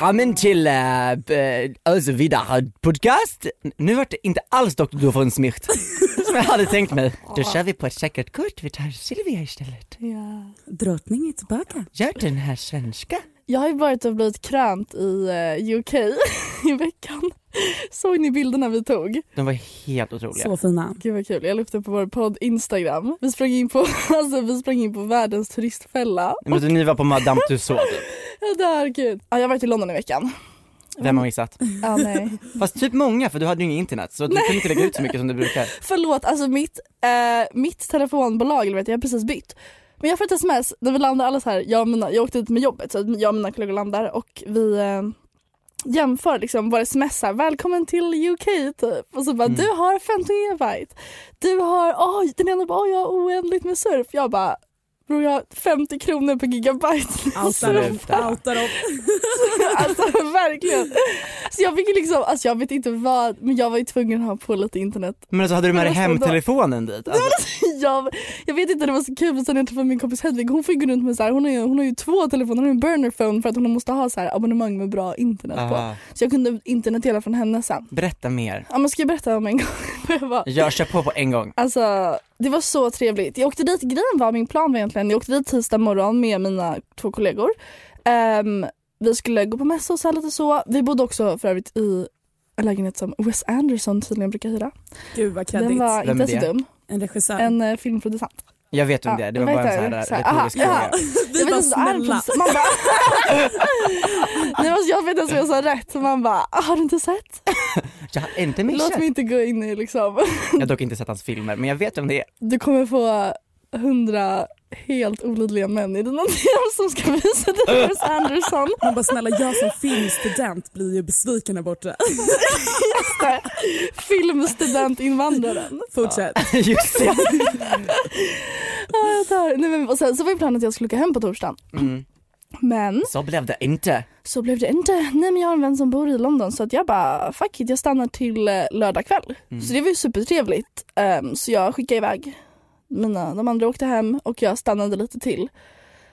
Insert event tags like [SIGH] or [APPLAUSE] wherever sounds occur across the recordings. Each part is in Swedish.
Välkommen till äh, b- alltså vidare podcast. Nu vart det inte alls Dr. Doofenshmirtz [LAUGHS] som jag hade tänkt mig. Då kör vi på ett säkert kort, vi tar Silvia istället. Ja. Drottning är tillbaka. Gör den här svenska. Jag har ju varit och blivit krönt i eh, UK [LAUGHS] i veckan. Såg ni bilderna vi tog? De var helt otroliga. Så fina. Gud vad kul. Jag la upp det på vår podd Instagram. Vi sprang in på, [LAUGHS] alltså, vi sprang in på världens turistfälla. Men ni var på Madame Tussauds det här, gud. Ja, jag har varit i London i veckan. Vem har missat? Ja, nej. Fast typ många för du hade ju inget internet så du kunde inte lägga ut så mycket som du brukar. Förlåt, alltså mitt, eh, mitt telefonbolag, eller vet jag, jag har precis bytt. Men jag får ett sms när vi landar alla så här, jag, mina, jag åkte dit med jobbet så jag och mina kollegor landar och vi eh, jämför liksom våra sms här, välkommen till UK typ. Och så bara Mm. du har 15 gigabyte, du har, oj den ena bara oj jag har oändligt med surf. Jag bara bror jag har 50 kronor per gigabyte. Outar dem, dem. [LAUGHS] alltså verkligen. Så jag fick liksom, alltså jag vet inte vad, men jag var ju tvungen att ha på lite internet. Men alltså hade du med dig Men alltså, då- hemtelefonen dit? Alltså, jag, jag vet inte, det var så kul för sen jag träffade min kompis Hedvig, hon får ju gå runt med så här, hon, har ju, hon har ju två telefoner, hon har en burner phone för att hon måste ha så här abonnemang med bra internet på. aha. Så jag kunde internetdela från henne sen. Berätta mer. Ja men ska jag berätta om en gång? [LAUGHS] jag bara, Jag kör på på en gång. Alltså det var så trevligt. Jag åkte dit, grejen var min plan var egentligen, jag åkte dit tisdag morgon med mina två kollegor. Ehm, vi skulle gå på mässa och så lite så. Vi bodde också för övrigt i en lägenhet som Wes Anderson tydligen brukar hyra. Gud vad Den kreddigt. var Vem inte så dum. En regissör. En eh, filmproducent. Jag vet om Ja, det är, det var bara en sån här Så retorisk fråga. [LAUGHS] Vet bara snälla. man bara [LAUGHS] Nej, men jag vet inte ens om jag sa rätt, man bara har du inte sett? [LAUGHS] Jag har inte Låt missat. mig inte gå in i liksom, Jag har dock inte sett hans filmer men jag vet om det är. du kommer få hundra helt olidliga män i dina DM som ska visa dig Wes Anderson. Man bara snälla jag som filmstudent blir ju besviken där borta. [LAUGHS] Just det. Filmstudentinvandraren. Fortsätt. [LAUGHS] Just det. [LAUGHS] Tar. Nej, men, och sen så var ju planen att jag skulle åka hem på torsdagen. Mm. Men Så blev det inte. så blev det inte. Nej men jag har en vän som bor i London så att jag bara fuck it jag stannar till eh, lördag kväll. Mm. Så det var ju supertrevligt. Ehm, så jag skickade iväg mina, de andra åkte hem och jag stannade lite till.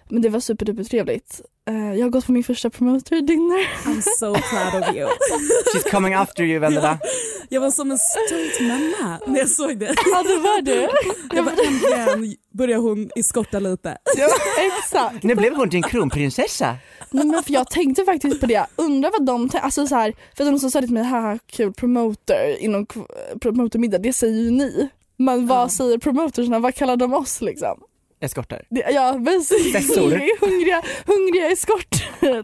Men det var superduper trevligt. Eh, jag har gått på min första promoter dinner. I'm so proud of you. [LAUGHS] She's coming after you Vendela. Jag var som en stolt mamma när jag såg det. Ja det var det. Jag bara äntligen börjar hon eskorta lite. Ja, exakt. Nu blev hon din kronprinsessa. Nej, men för jag tänkte faktiskt på det, undrar vad de tänkte, alltså så här, för de som sa det till mig, haha kul promoter inom promotermiddag, det säger ju ni. Men vad Ja. säger promotersna, vad kallar de oss liksom? Eskortar. Det, ja basically Fessor. [LAUGHS] hungriga, hungriga eskort.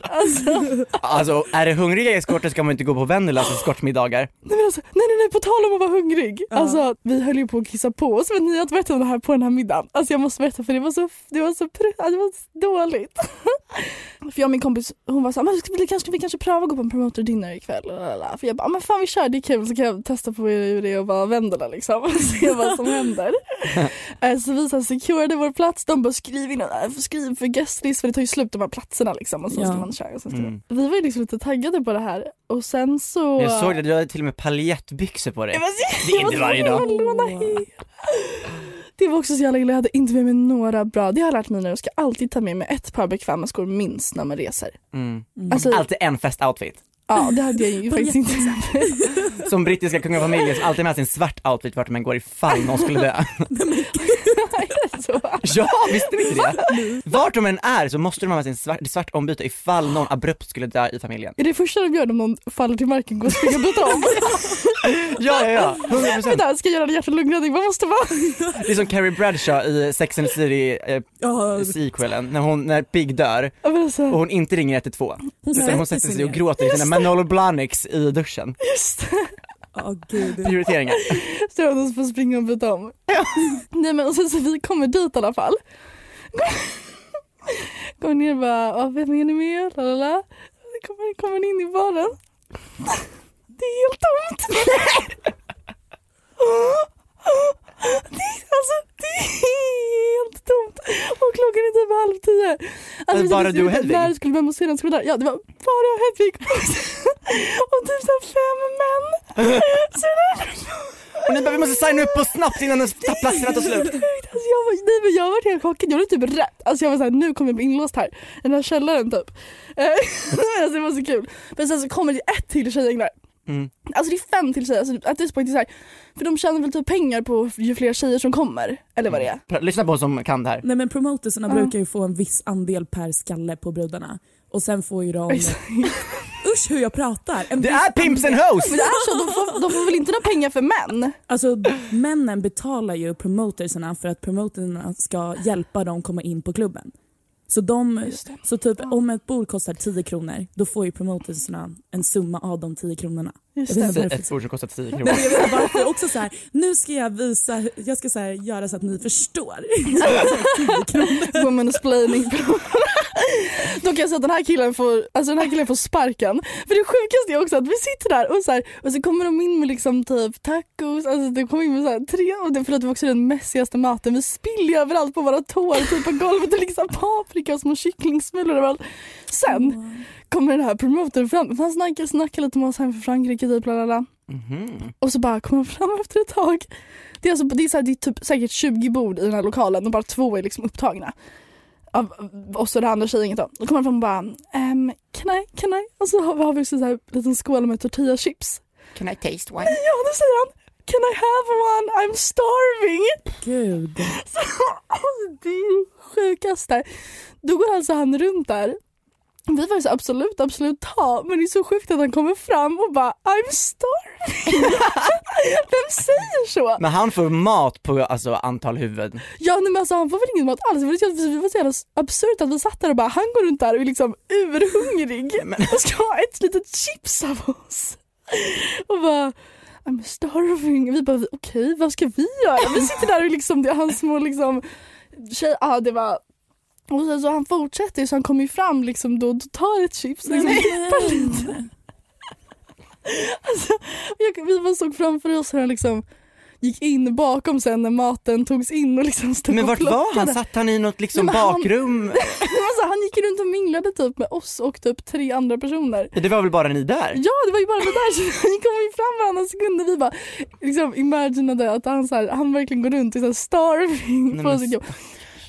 alltså, Alltså är det hungriga eskorter ska man inte gå på Vennelas eskortmiddagar. nej, alltså, nej nej nej på tal om att vara hungrig. Alltså vi höll ju på att kissa på oss men ni har inte berättat om det här på den här middagen. Alltså jag måste berätta för det var så, det var så, pr- alltså, det var så dåligt. [LAUGHS] för jag och min kompis hon var såhär, men vi, kanske, vi kanske pröva att gå på en promoter dinner ikväll. För jag bara, men fan vi kör det är kul så kan jag testa på hur det är att vara Vendela liksom. Se vad som händer. Eh, så vi så här securade vår plats, de bara skriv in, äh, skriv för guestlist för det tar ju slut de här platserna liksom och så Ja. ska man köra. Och så ska Mm. Vi var ju liksom lite taggade på det här och sen så... Jag såg det, du hade till och med paljettbyxor på dig. Det är inte varje dag. Det var också så jävla illa, jag hade inte med mig några bra, det har jag lärt mig nu, jag ska alltid ta med mig ett par bekväma skor minst när man reser. Mm. Alltså, Alltid en festoutfit. Ja det hade jag ju faktiskt inte. [LAUGHS] Som brittiska kungafamiljen som alltid med sig en svart outfit vart man går ifall någon skulle dö. [LAUGHS] [LAUGHS] Ja, visste ni inte det? Vart de än är så måste de ha med sig en svart, svart ombyte ifall någon abrupt skulle dö i familjen. Är det första de gör om någon faller till marken, går och springer och byta om? Ja, ja, ja, 100%. Vänta, ska jag göra en hjärt och lungräddning? Vad måste vara? Det är som Carrie Bradshaw i Sex and the City eh, Ja, sequelen, när, hon, när Big dör alltså, och hon inte ringer 112. hon Utan hon sätter sig och gråter i sina Manolo Blahniks i duschen. Just. Ja gud. Prioriteringar. Så att får springa och byta om. Nej men och sen så vi kommer dit i alla fall. Kommer ner och bara, "Ja, vem är ni med? Lalala. Kommer, kommer in i baren. Det är helt tomt. [LAUGHS] Det är, alltså, det är helt tomt. Och klockan är typ halv tio. Alltså, vi bara du och ute Hedvig? När skulle vem och sedan skulle där? Ja det var bara jag och Hedvig. [LAUGHS] och typ så här fem män. [LAUGHS] Så. Och ni bara, vi måste signa upp oss snabbt innan platserna tar slut. [LAUGHS] Alltså jag, var, nej, men jag var helt chockad, jag blev typ rädd. Alltså jag var såhär, nu kommer jag bli inlåst här. I den här källaren typ. Alltså det var så kul. Men sen så kommer det ett till tjejgäng där. Mm. Alltså det är fem till tjejer, alltså point är det så här, för de tjänar väl typ pengar på ju fler tjejer som kommer, eller vad det är. Lyssna på oss som kan det här. Nej men promotersarna Ja. brukar ju få en viss andel per skalle på brudarna. Och sen får ju de, usch hur jag pratar. En Det är Pimps and Hoes! Men det är så, de får, de får väl inte några pengar för män? Alltså männen betalar ju promotersarna för att promoterna ska hjälpa dem komma in på klubben. Så, de, så typ om ett bord kostar 10 kronor då får ju promotersarna en summa av de 10 kronorna. Just det. Ett bord som kostar 10 Nej, kronor. men jag vet är också så här, nu ska jag visa, jag ska så här, göra så att ni förstår. [LAUGHS] 10 kronor. Womansplaining. Då kan jag säga att den här killen får, alltså den här killen får sparken. För det sjukaste är också att vi sitter där och så, här, och så kommer de in med liksom typ tacos, alltså det kommer in med så här tre, och det, förlåt det var också den messigaste maten, vi spiller överallt på våra tår, typ på golvet och liksom paprika och små kycklingsmulor överallt. Sen kommer den här promotorn fram, han snackar, snackar lite med oss hem från Frankrike typ, bla bla bla. Mhm. Och så bara kommer han fram efter ett tag. Det är, alltså, det är, så här, det är typ säkert 20 bord i den här lokalen och bara två är liksom upptagna. Av oss och det andra tjejgänget då. Då kommer han fram och bara um, can I, can I? Och så har vi, också så här liten skål med tortilla chips. Can I taste one? Ja då säger han Can I have one? I'm starving. Gud. [LAUGHS] Så, alltså, det är det sjukaste. Då går alltså han runt där. Vi var så absolut, absolut ta. Men det är så sjukt att han kommer fram och bara I'm starving. [LAUGHS] Vem säger så? Men han får mat på alltså, antal huvuden. Ja nej, men alltså, han får väl ingen mat alls. Det var så- jävla absurt att vi satt där och bara han går runt där och är liksom urhungrig och ska ha ett litet chips av oss. Och bara I'm starving. Vi bara okej vad ska vi göra? Vi sitter där och liksom det är hans små liksom tjej, ja det var och sen så han fortsätter så han kommer fram liksom då och tar ett chips och liksom lite. [LAUGHS] Alltså, jag, vi bara såg framför oss hur han liksom gick in bakom sen när maten togs in och liksom stod Men och vart var han? Satt han i något liksom Nej, men han- bakrum? [LAUGHS] alltså, han gick runt och minglade typ med oss och typ tre andra personer. Det var väl bara ni där? Ja det var ju bara det där, så vi kom ju fram varannan sekund och vi bara liksom imaginade att han, så här, han verkligen går runt och är så här starving Nej, på men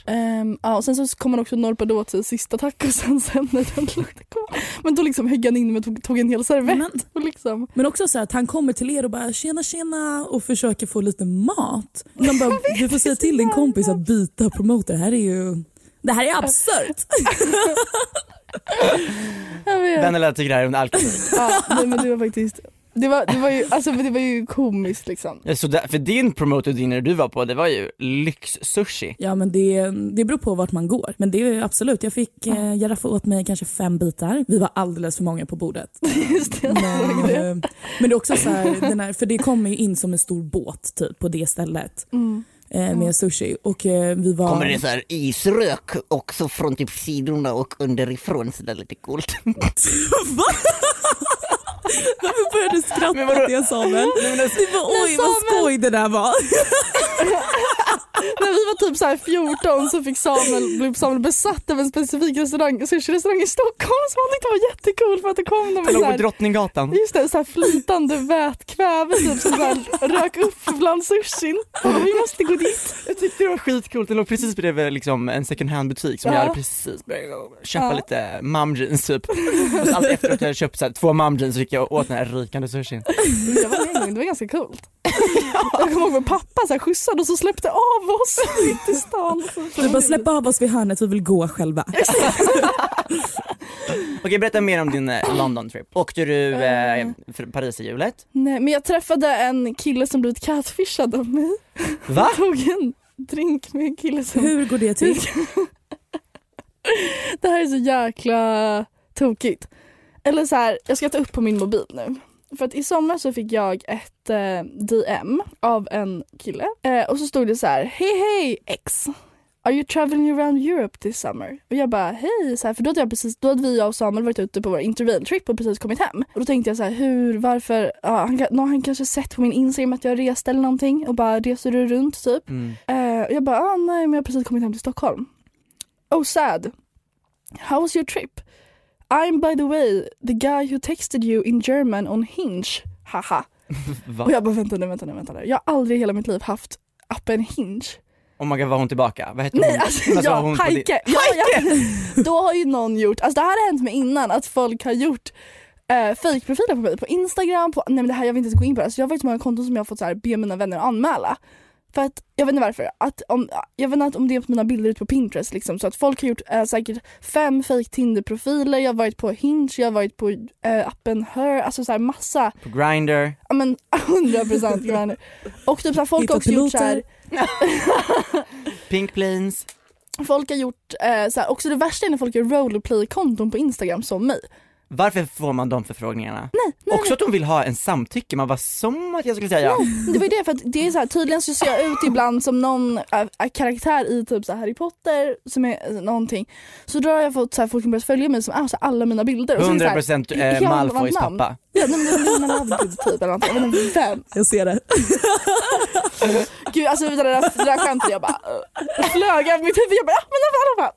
Ehm, ja, och sen så kom han också norpa då till sista tacosen sen när den lukten kom. Men då liksom högg han in med tog, tog en hel servett Men, och liksom men också så här att han kommer till er och bara tjena tjena och försöker få lite mat. Och man bara, du får säga till din kompis att byta promoter. Det här är ju det här är absurt. [LAUGHS] vet. Vännerna tycker det här är under all kritik. Ja, nej, men det var faktiskt Det var, det var ju, alltså det var ju komiskt liksom. Ja, Så där, för din promoter dinner du var på, det var ju lyx-sushi. Ja men det, det beror på vart man går. Men det är absolut, jag fick eh, jag raffade åt mig kanske fem bitar. Vi var alldeles för många på bordet. [LAUGHS] Just det, Men, det. eh, men det är också så här, den här, för det kommer ju in som en stor båt typ på det stället. Mm. Eh, med sushi och eh, vi var... Kommer det så här isrök också från typ sidorna och underifrån så det är lite coolt. [LAUGHS] Va? Varför började du skratta åt det Samuel? Alltså- Du bara oj vad skoj det där var. [LAUGHS] När vi var typ så här 14 så fick Samuel, blev Samuel besatt av en specifik restaurang, sushi-restaurang i Stockholm som han tyckte var jättecool för att det kom någon med så här, Drottninggatan. Just det, så här flytande vätkväve typ som så här rök upp bland sushin. Och vi måste gå dit. Jag tyckte det var skitcoolt, det låg precis bredvid liksom en second hand butik som Ja. jag hade precis börjat köpa Ja. lite mum jeans typ. Och så allt efter att jag köpt så här, två mum jeans så gick jag och åt den här rykande sushin. Jag var med en gång, det var ganska coolt. Jag kommer ihåg vår pappa så här skjutsade och så släppte av oss [LAUGHS] mitt i stan. Du bara släpp av oss vid hörnet, vi vill gå själva. [LAUGHS] Okej berätta mer om din eh, London trip. Åkte du eh, för Paris i hjulet? Nej men jag träffade en kille som blivit catfishad av mig. Va? Tog en drink med en kille som Hur går det till? [LAUGHS] Det här är så jäkla tokigt. Eller så här, jag ska ta upp på min mobil nu. För att i sommar så fick jag ett eh, DM av en kille eh, och så stod det så här, hej hej X. Are you traveling around Europe this summer? Och jag bara hej, så här, för då hade, jag precis, då hade vi jag och Samuel varit ute på vår interrail trip och precis kommit hem. Och då tänkte jag så här, hur, varför, ja, han, har han kanske sett på min Instagram att jag reste eller någonting och bara reser du runt typ? Mm. Eh, och jag bara, ah, nej men jag har precis kommit hem till Stockholm. Oh sad. How was your trip? I'm by the way the guy who texted you in German on Hinge. Haha. [LAUGHS] Va? Och jag bara vänta nu, vänta nu, vänta nu. Jag har aldrig i hela mitt liv haft appen Hinge. Oh my god var hon tillbaka? Vad hette Nej hon? alltså, Alltså, ja, hon Heike. Ja, ja. Då har ju någon gjort, alltså det här har hänt mig innan att folk har gjort eh, fejkprofiler på mig på Instagram, på, nej men det här jag vill inte ens gå in på det. Alltså jag har varit så många konton som jag har fått så här, be mina vänner anmäla. För att, jag vet inte varför, att om, jag vet inte om det är på mina bilder ute på Pinterest liksom, så att folk har gjort eh, säkert fem fake Tinder-profiler, jag har varit på Hinge, jag har varit på eh, appen Her, alltså så här massa, På Grindr. ja men [LAUGHS] 100% Grindr. Och typ så här, folk har också gjort så här, [LAUGHS] Pink Planes. folk har gjort, eh, så här, också det värsta är när folk gör roleplay-konton på Instagram som mig. Varför får man de förfrågningarna? Nej, nej, Också att de vill ha en samtycke, man var som att jag skulle säga ja. Det var ju det för att det är så här, tydligen så ser jag ut ibland som någon äh, äh, karaktär i typ så Harry Potter som är äh, någonting. Så då har jag fått så här, folk som börjat följa mig som är så alla mina bilder. Och så är det så här, 100% eh, annat Malfoys pappa. Ja, nej, men det är Lina Lovegood typ eller någonting. Jag vet inte vem. Jag ser det. [LAUGHS] Gud alltså det där, det där skämtet jag bara uh, flög över mitt huvud. Jag bara ja men i alla fall.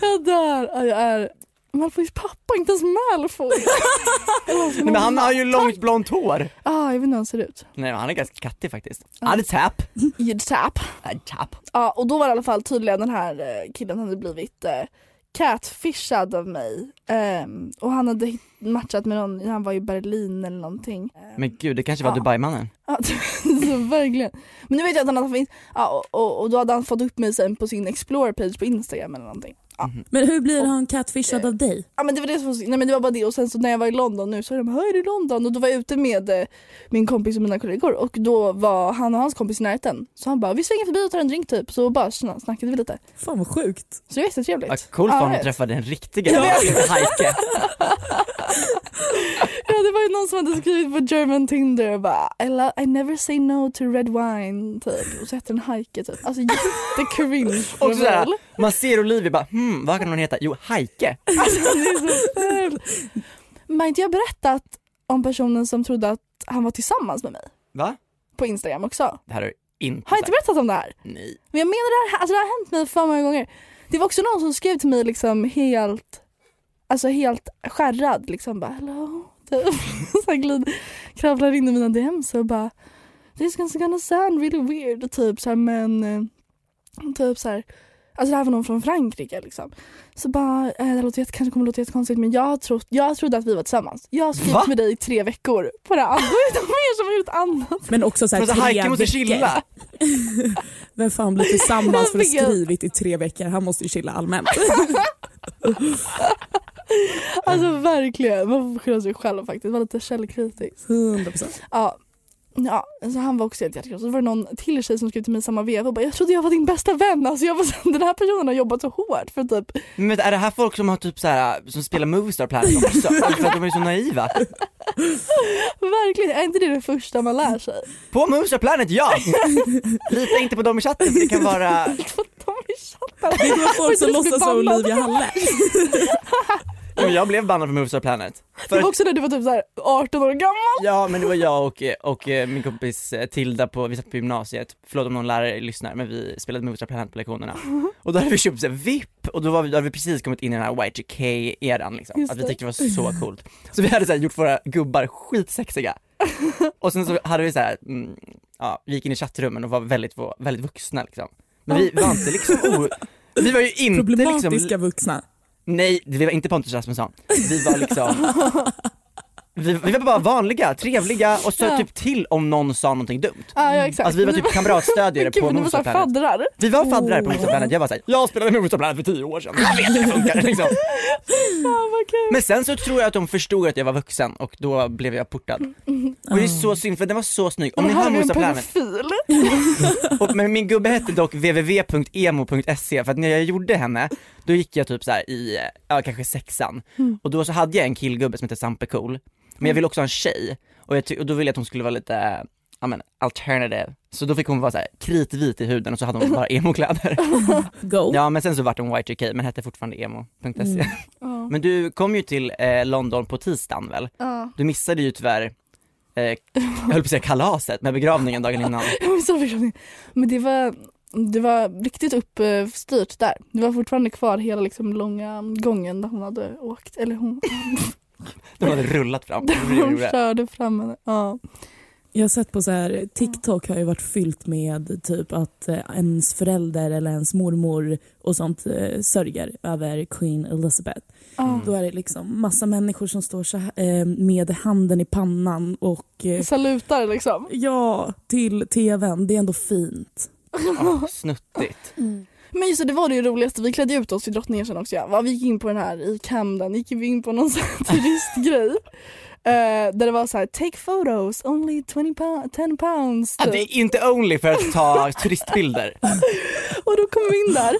[LAUGHS] jag dör. Ja, jag är Malfoys pappa, inte ens Malfoy. Nej, men han har ju långt blont hår. Ah, jag vet inte hur han ser ut. Nej men han är ganska kattig faktiskt. Han är tap. I ett tap. Han är tap. Ja och då var det i alla fall tydligen den här eh, killen hade blivit eh, catfishad av mig. Ehm, och han hade matchat med någon, han var i Berlin eller någonting. Ehm, Men gud det kanske var Ja. Dubai-mannen. [LAUGHS] Ja, så verkligen. Men nu vet jag att han hade fått, ja, och, och, och då hade han fått upp mig sen på sin explore-page på Instagram eller någonting. Ja. Men hur blir han catfishad av dig? ja men det var det som nej men det var bara det och sen så när jag var i London nu så var de här, är du i London? Och då var jag ute med eh, min kompis och mina kollegor och då var han och hans kompis i närheten. Så han bara, vi svänger förbi och tar en drink typ. Så bara sna- snackade vi lite. Fan vad sjukt. Så det var jättetrevligt. Coolt Ja, honom jag att vet. träffa den riktiga, vet. inte Heike. [LAUGHS] Ja det var ju någon som hade skrivit på German Tinder och bara I, lo- I never say no to red wine typ och så hette den Heike typ. Alltså jättecringe [LAUGHS] Och sådär, man ser Olivia bara hmm, vad kan hon heta? Jo Heike. Alltså det är så ful. Men inte jag berättat om personen som trodde att han var tillsammans med mig Va? på Instagram också? Det här har du inte Har jag inte sagt. berättat om det här? Nej. Men jag menar det här, alltså det har hänt mig för många gånger. Det var också någon som skrev till mig liksom helt, alltså helt skärrad liksom bara hello. Typ. [LAUGHS] Så här glid, kravlar in i mina DMs och bara this is gonna sound really weird typ så här, men eh, typ så här Alltså det här var någon från Frankrike liksom. Så bara, eh, det låter kanske kommer låta jättekonstigt men jag, trott, jag trodde att vi var tillsammans. Jag har Va? skrivit med dig i tre veckor på det här. Då är det de mer som har gjort annat. Men också så här, Men så tre måste veckor. chilla. [LAUGHS] Vem fan blir tillsammans för att Vilken- skrivit i tre veckor? Han måste ju chilla allmänt. [LAUGHS] Alltså verkligen, man får skylla sig själv faktiskt, var lite källkritisk. 100%. Ja. Ja, så han var också helt hjärtekrossad. Så var det någon till tjej som skrev till mig samma veva och bara jag trodde jag var din bästa vän. Alltså jag var så, [LAUGHS] den här personen har jobbat så hårt för typ Men är det här folk som har typ så här som spelar Movistar Planet också? Alltså för att de är så naiva? [LAUGHS] Verkligen, är inte det det första man lär sig? På Movistar Planet, ja! Lita inte på dem i chatten för det kan vara [LAUGHS] För de i chatten. Det var folk som låtsas vara bannad. Olivia Halle. Men jag blev bannad från Movistar Planet. Det var För, också när du var typ så här 18 år gammal. ja men det var jag och, och eh, min kompis eh, Tilda på, vi satt på gymnasiet, förlåt om någon lärare lyssnar men vi spelade Movistar Planet på lektionerna. [LAUGHS] Och då hade vi köpt så här VIP och då, var vi, då hade vi precis kommit in i den här Y2K-eran liksom, att vi det. tyckte det var så coolt. Så vi hade så här, gjort våra gubbar skitsexiga. [LAUGHS] Och sen så hade vi så här, mm, ja, vi gick in i chattrummen och var väldigt, väldigt vuxna liksom. Men vi var inte liksom o... Vi var ju inte Problematiska liksom vuxna. Nej, vi var inte Pontus Rasmusson. Vi var liksom [LAUGHS] vi, vi var bara vanliga, trevliga och så Ja. typ till om någon sa någonting dumt. Ja, ja exakt. Alltså vi var typ kamratstödjare [LAUGHS] på såhär Planet. faddrar. Vi var faddrar på Movistar Planet, jag var såhär, jag spelade Movistar Planet för tio år sedan, jag vet hur det funkar [LAUGHS] liksom. Men sen så tror jag att de förstod att jag var vuxen och då blev jag portad. Och det är så synd för den var så snygg. Om ni har Movistar Planet, [LAUGHS] och, men min gubbe hette dock www.emo.se för att när jag gjorde henne, då gick jag typ så här i, ja kanske sexan. Och då så hade jag en killgubbe som hette Sampe Cool, men jag ville också ha en tjej. Och, jag och då ville jag att hon skulle vara lite, ja men alternative. Så då fick hon vara så här kritvit i huden och så hade hon bara [LAUGHS] emo-kläder. Go. Ja men sen så vart hon Y2K men hette fortfarande emo.se. Mm. [LAUGHS] Men du kom ju till eh, London på tisdagen väl? Ja. Du missade ju tyvärr, eh, jag höll på att säga kalaset med begravningen dagen innan. [LAUGHS] Jag missade begravningen. Men det var, det var riktigt uppstyrt där. Det var fortfarande kvar hela liksom långa gången där hon hade åkt, eller hon, [LAUGHS] De hade rullat fram. [LAUGHS] De körde fram henne. Ja. Jag har sett på så här, TikTok har ju varit fyllt med typ att eh, ens förälder eller ens mormor och sånt eh, sörjer över Queen Elizabeth. Ja. Då är det liksom massa människor som står så här, eh, med handen i pannan och Salutar liksom. ja, till tvn. Det är ändå fint. Ja, snuttigt. Men just det, det var det roligaste. Vi klädde ut oss till drottningen sen också. Ja. Vi gick in på den här i Camden, gick vi in på någon sån här [LAUGHS] turistgrej. Eh, där det var så här: take photos, only 20 pou- 10 pounds. Ja, typ. det är inte only för att ta [LAUGHS] turistbilder. Och då kom vi in där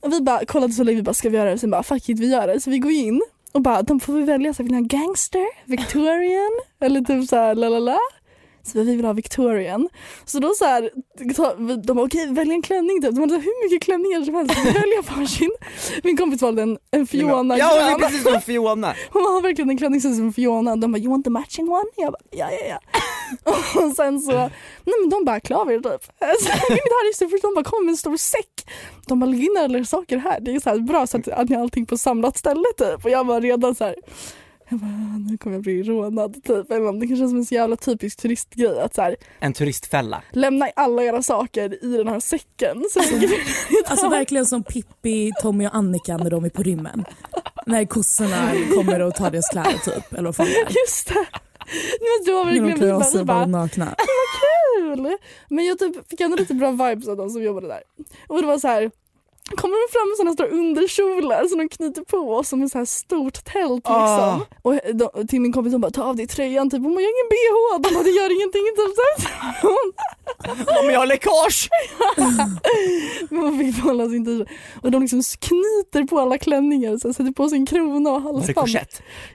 och vi bara kollade så länge, vi bara ska vi göra det? Sen bara fuck it vi gör det. Så vi går in och bara de får vi välja, så här, vill ni ha gangster, Victorian eller typ såhär la la la. Så vi vill ha Victorian. Så då så här, de bara okej välj en klänning typ. De hade hur mycket klänningar som helst, välja varsin. Min kompis valde en, en Fiona Ja, hon är precis som Fiona. [LAUGHS] Hon har verkligen en klänning som Fiona. De bara you want the matching one? Jag bara ja ja ja. [LAUGHS] Och sen så, nej men de bara klaver typ. [LAUGHS] Så så först de bara kom med en stor säck. De bara lägg in alla saker här. Det är så här bra så att, att ni har allting på samlat ställe typ. Och jag var redan så här. Jag bara, nu kommer jag bli rånad typ. Eller. Det kanske känns som en så jävla typisk turistgrej att så här, En turistfälla. lämna alla era saker i den här säcken. Så ligger [LAUGHS] vi Alltså verkligen som Pippi, Tommy och Annika när de är på rymmen. När kossorna kommer och tar deras kläder typ. Eller vad fan det är. Just det. Men var När de klär av sig och bara bara nakna. kul! Men jag typ fick ändå lite bra vibes av de som jobbade där. Och det var så här. Kommer de fram med sådana stora underkjolar som de knyter på som ett så här stort tält liksom. Ah. Och de, till min kompis de bara ta av dig tröjan typ, hon bara jag har ingen bh, de bara det gör ingenting. Typ. Hon, [LAUGHS] Om jag har läckage! [LAUGHS] men hon fick behålla sin t-shirt. Och de liksom knyter på alla klänningar, så här, sätter på sin krona och halsband.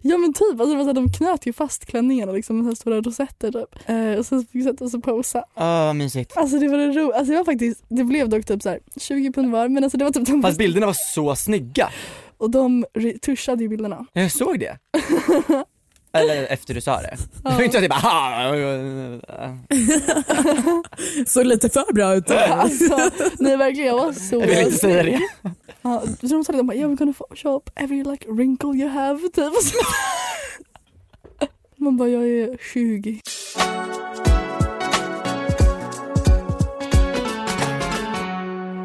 Ja men typ, alltså, det var så här, de knöt ju fast klänningarna liksom, med så här stora rosetter typ. Eh, och sen fick vi sätta oss och posa. Åh, mysigt. Alltså det var det ro- alltså det var faktiskt, det blev dock typ så här 20 pund var men alltså det var typ de Fast bilderna var så snygga. och de re- tuschade ju bilderna. Jag såg det. [LAUGHS] Eller efter du sa det. Det var inte så att jag bara! [LAUGHS] Såg lite för bra ut. Alltså, nej verkligen jag var så Jag vill inte säga det. Ja, så de sa det, de bara yeah we're gonna photoshop every like wrinkle you have typ. [LAUGHS] Man bara jag är 20.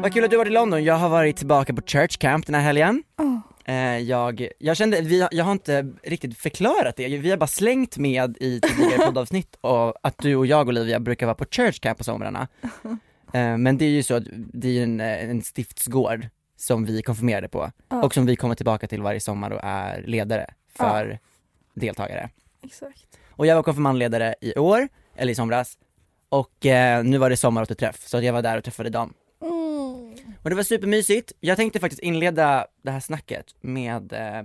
Vad kul att du varit i London, jag har varit tillbaka på Church Camp den här helgen. Eh, Jag, jag kände, vi, jag har inte riktigt förklarat det, vi har bara slängt med i tidigare [LAUGHS] poddavsnitt och att du och jag Olivia brukar vara på Church Camp på somrarna. [LAUGHS] Eh, Men det är ju så att det är en, en stiftsgård, som vi konfirmerade på Ja. och som vi kommer tillbaka till varje sommar och är ledare för deltagare. Exakt. Och jag var konfirmandledare i år, eller i somras, och eh, nu var det sommaråterträff så jag var där och träffade dem. Mm. Och det var supermysigt. Jag tänkte faktiskt inleda det här snacket med eh,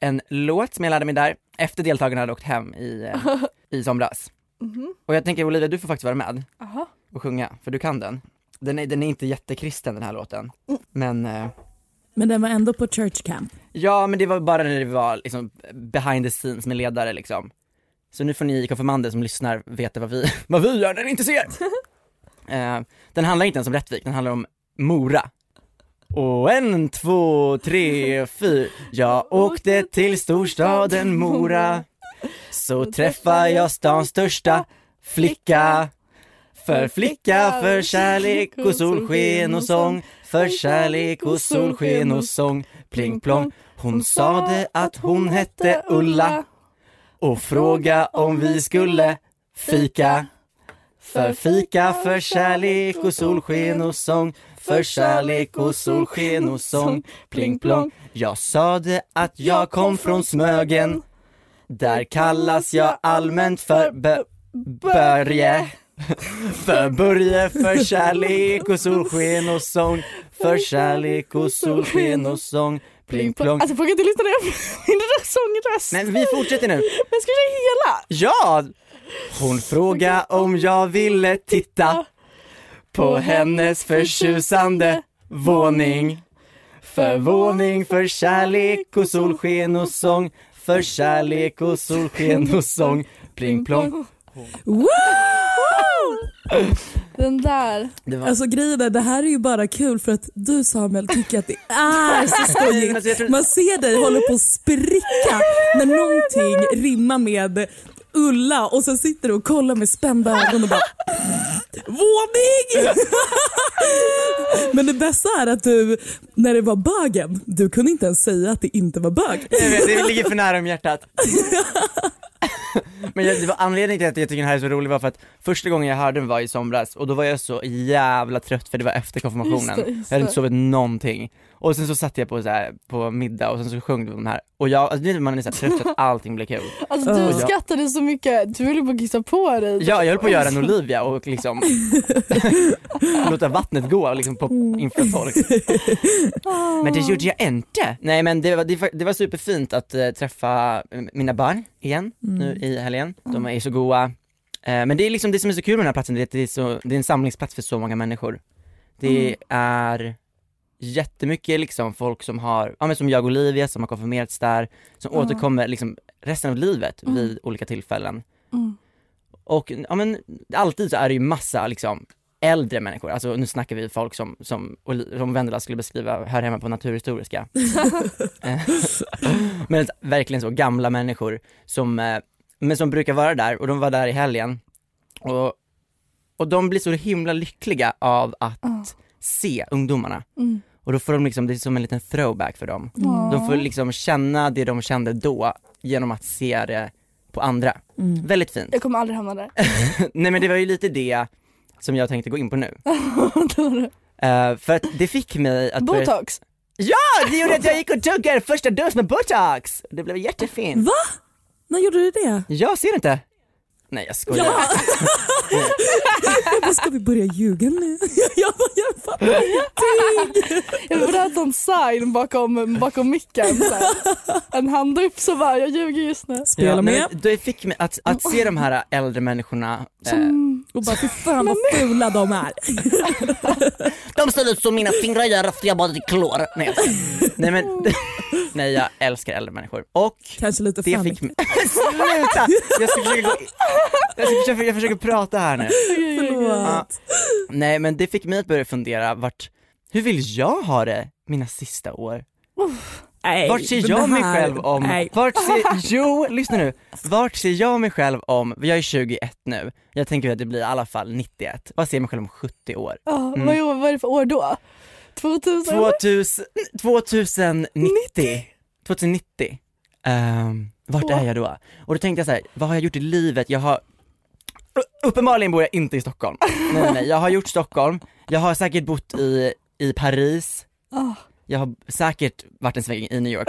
en låt som jag lärde mig där efter deltagarna hade åkt hem i, eh, [LAUGHS] i somras. Mhm. Och jag tänker Olivia, du får faktiskt vara med Aha. och sjunga, för du kan den. Den är, den är inte jättekristen den här låten, men eh, Men den var ändå på church camp. ja men det var bara när det var liksom behind the scenes med ledare liksom. Så nu får ni konfirmander som lyssnar veta vad vi, [LAUGHS] vad vi gör när ni inte ser. [LAUGHS] eh, den handlar inte ens om Rättvik, den handlar om Mora. Och en, två, tre, fyra. Jag åkte till storstaden Mora. Så träffade jag stans största flicka. För flicka, för kärlek och solsken och sång. För kärlek och solsken och sång. Pling plong. Hon sade att hon hette Ulla och fråga om vi skulle fika. För fika, för kärlek och solsken och sång. För kärlek och solsken och sång. Pling plong. Jag sade att jag kom från Smögen. Där kallas jag allmänt för Bö- Börje. För Börje, för kärlek och solsken och sång. För kärlek och solsken och sång. Pling plong. Alltså folk kan inte lyssna på [LAUGHS] min sångröst. Men vi fortsätter nu. Men ska vi köra hela? Ja! Hon frågade om jag ville titta på hennes förtjusande våning. För våning, för kärlek och solsken och sång. För kärlek och solsken och sång. Pling plong. Wow! Den där. Det var... Alltså grejen är, det här är ju bara kul för att du Samuel tycker att det är så [LAUGHS] Alltså, skojigt. tror- Man ser dig hålla på att spricka när någonting rimmar med Ulla och sen sitter du och kollar med spända ögon och bara Våning! Men det bästa är att du, när det var bögen, du kunde inte ens säga att det inte var bög. Jag vet, det ligger för nära om hjärtat. Men jag, det var anledningen till att jag tycker den här är så rolig var för att första gången jag hörde den var i somras och då var jag så jävla trött för det var efter konfirmationen. Just det, just jag hade inte det. sovit någonting. Och sen så satt jag på, så här, på middag och sen så sjöng de här och jag, alltså, det man är så här trött att allting blir kul. [LAUGHS] Alltså du Ja. skrattade så mycket, du höll på att kissa på dig. Ja, jag höll på att göra en Olivia och liksom [LAUGHS] låta vattnet gå liksom på, inför folk. [LAUGHS] Men det gjorde jag inte. Nej men det var, det var, det var superfint att eh, träffa eh, mina barn igen nu i helgen. De är så goa. Eh, men det är liksom det som är så kul med den här platsen, det är så, det är en samlingsplats för så många människor. Det är jättemycket liksom folk som har, ja men som jag och Olivia som har konfirmerats där, som återkommer liksom resten av livet vid olika tillfällen. Mm. Och ja men alltid så är det ju massa liksom äldre människor, alltså nu snackar vi folk som, som, som Vendela skulle beskriva hör hemma på Naturhistoriska. [LAUGHS] [LAUGHS] Men verkligen så gamla människor som, eh, men som brukar vara där och de var där i helgen. Och, och de blir så himla lyckliga av att. Se ungdomarna. Mm. Och då får de liksom, det är som en liten throwback för dem. De får liksom känna det de kände då genom att se det på andra. Mm. Väldigt fint. Jag kommer aldrig hamna där. [LAUGHS] Nej men det var ju lite det som jag tänkte gå in på nu. [LAUGHS] Eh, för att det fick mig att börja... Botox. Ja! Det gjorde att jag gick och tog första dos med botox! Det blev jättefint. Va? När gjorde du det? Jag ser inte. Nej jag skojar. Ja. jag bara, ska vi börja ljuga nu? [LAUGHS] jag bara, jag fattar ingenting. Jag borde ha en sign bakom, bakom micken. En hand upp så bara, jag ljuger just nu. Spela Ja, med det fick mig att, att se de här äldre människorna, eh, och bara fy fan vad fula de är. de ser ut som mina fingrar gör efter jag badat i klor. Nej, nej men, [LAUGHS] nej jag älskar äldre människor. Och Kanske lite det fick mig, [LAUGHS] sluta! Jag ska försöka jag, ska försöka, jag försöker prata här nu. Förlåt. Nej men det fick mig att börja fundera vart, hur vill jag ha det mina sista år? Nej, Vart ser jag det mig här- själv om, Nej. vart ser, [LAUGHS] jo lyssna nu, vart ser jag mig själv om, jag är 21 nu, jag tänker att det blir i alla fall 91, vad ser jag mig själv om 70 år? Ja, Mm. vad, är- vad är det för år då? 2000? 2000, 2090, 2090, Ehm, vart är jag då? Och då tänkte jag så här, vad har jag gjort i livet? Jag har Uppenbarligen bor jag inte i Stockholm. Nej, nej, nej, jag har gjort Stockholm, jag har säkert bott i, i Paris, Ah. jag har säkert varit en sväng i New York.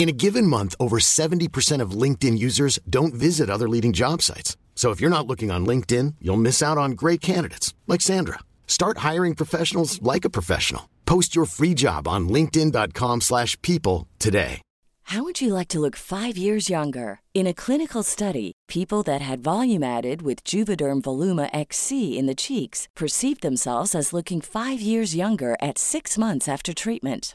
In a given month, over 70% of LinkedIn users don't visit other leading job sites. So if you're not looking on LinkedIn, you'll miss out on great candidates like Sandra. Start hiring professionals like a professional. Post your free job on linkedin.com/people today. How would you like to look five years younger? In a clinical study, people that had volume added with Juvederm Voluma XC in the cheeks perceived themselves as looking five years younger at six months after treatment.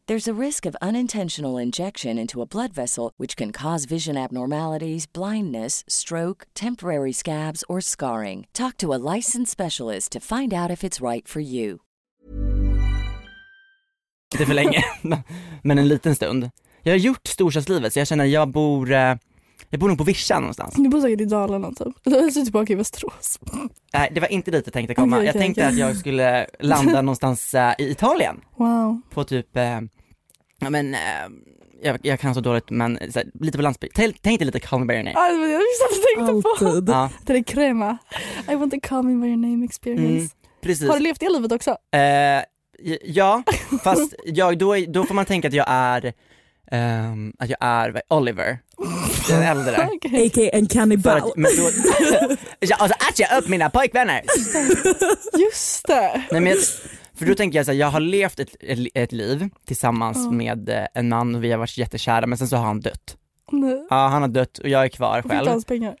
There's a risk of unintentional injection into a blood vessel, which can cause vision abnormalities, blindness, stroke, temporary scabs, or scarring. Talk to a licensed specialist to find out if it's right for you. Inte för länge, [LAUGHS] men en liten stund. Jag har gjort storstadslivet så jag känner jag bor, eh, jag bor nog på vischan någonstans. Du bor säkert i Dalarna typ. [LAUGHS] Du är tillbaka i Västerås. Nej det var inte dit jag tänkte komma, Okej, jag okej, tänkte okej. att jag skulle landa [LAUGHS] någonstans eh, i Italien. Wow. På typ, eh, ja men, eh, jag, jag kan så dåligt men så här, lite på landsbygd. Tänk, tänk dig lite Call me by your name. Ah, det var det jag tänkte på. Alltid. Ja, Det är crema. I want to call me by your name experience. mm, precis. Har du levt det livet också? Eh, ja, fast jag, då, är- då får man tänka att jag är, ehm, att jag är Oliver, den äldre. [LAUGHS] Okej. A.k.a. en kannibal. att, men då, [LAUGHS] ja, alltså äter jag upp mina pojkvänner. Just det. Nej, men jag, för då tänker jag så här, jag har levt ett, ett, ett liv tillsammans med eh, en man och vi har varit jättekära men sen så har han dött. Nej. Ja han har dött och jag är kvar Fick själv. hans pengar?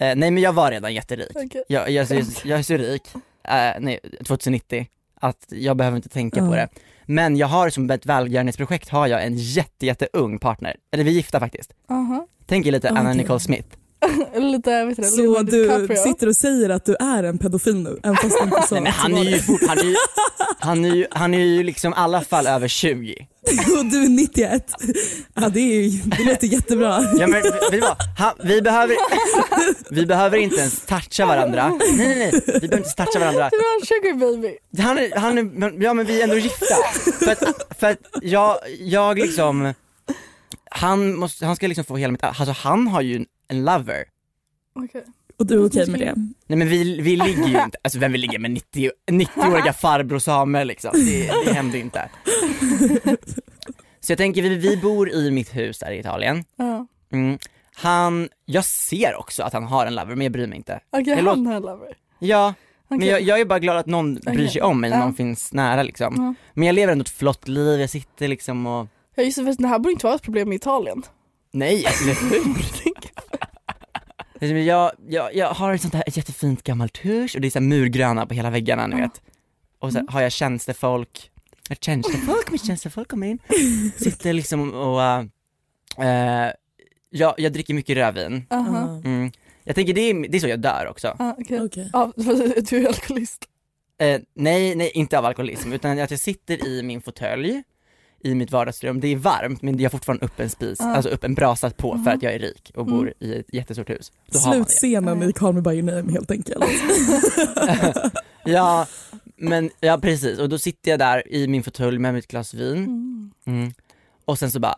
Eh, nej men jag var redan jätterik. Okej. Jag, jag, så- jag är så rik, eh, nej 2090, att jag behöver inte tänka på Ja. det. Men jag har som ett välgörenhetsprojekt har jag en jätte, jätteung partner, eller vi är gifta faktiskt. Aha. Tänk er lite Anna Okej. Nicole Smith. [LAUGHS] Lite, vet du det, Så Leonardo du DiCaprio. sitter och säger att du är en pedofil nu, även fast inte sa Nej men han är ju han är ju, han är ju, han är ju liksom i alla fall över 20. Och du är 91. Ja det, är ju, det låter jättebra. Ja men vad? Han, vi, behöver, vi behöver inte ens toucha varandra. Nej nej nej, vi behöver inte toucha varandra. Du var en sugar baby. Han är, han är, ja men vi är ändå gifta. För att, för att jag, jag liksom, han, måste, han ska liksom få hela mitt, alltså han har ju en, en lover. Okej. Och du är okej med det? Nej men vi, vi [LAUGHS] ligger ju inte, alltså vem vill ligga med 90, 90-åriga [LAUGHS] farbror Samuel liksom? Det, det händer ju inte. Så jag tänker, vi, vi bor i mitt hus där i Italien. Mm. Han, jag ser också att han har en lover men jag bryr mig inte. Okej, Jag han har en lover. Ja, men Okej. jag, jag är bara glad att någon bryr Okej. sig om mig när Ja. någon finns nära liksom. Ja. Men jag lever ändå ett flott liv, jag sitter liksom och, Ja just det, det här borde inte vara ett problem i Italien. nej eller hur? [LAUGHS] Liksom, jag, jag, jag har ett sånt här ett jättefint gammalt hus och det är så här murgröna på hela väggarna ni vet. Och så har jag tjänstefolk, tjänstefolk, mitt tjänstefolk kommer in, [LAUGHS] sitter liksom och, uh, uh, jag, jag dricker mycket rödvin. Mm. Jag tänker det är, det är så jag dör också. Ah, okej. Okej. Ja, [LAUGHS] du är alkoholist. Eh, nej, nej inte av alkoholism utan att jag sitter i min fåtölj i mitt vardagsrum, det är varmt men jag har fortfarande upp en spis, Ja. alltså upp en brasa på för att jag är rik och bor Mm. i ett jättestort hus. Då. Slutscenen i Call Me By Your Name helt enkelt. [LAUGHS] Ja, men ja precis och då sitter jag där i min fåtölj med mitt glas vin Mm. mm. och sen så bara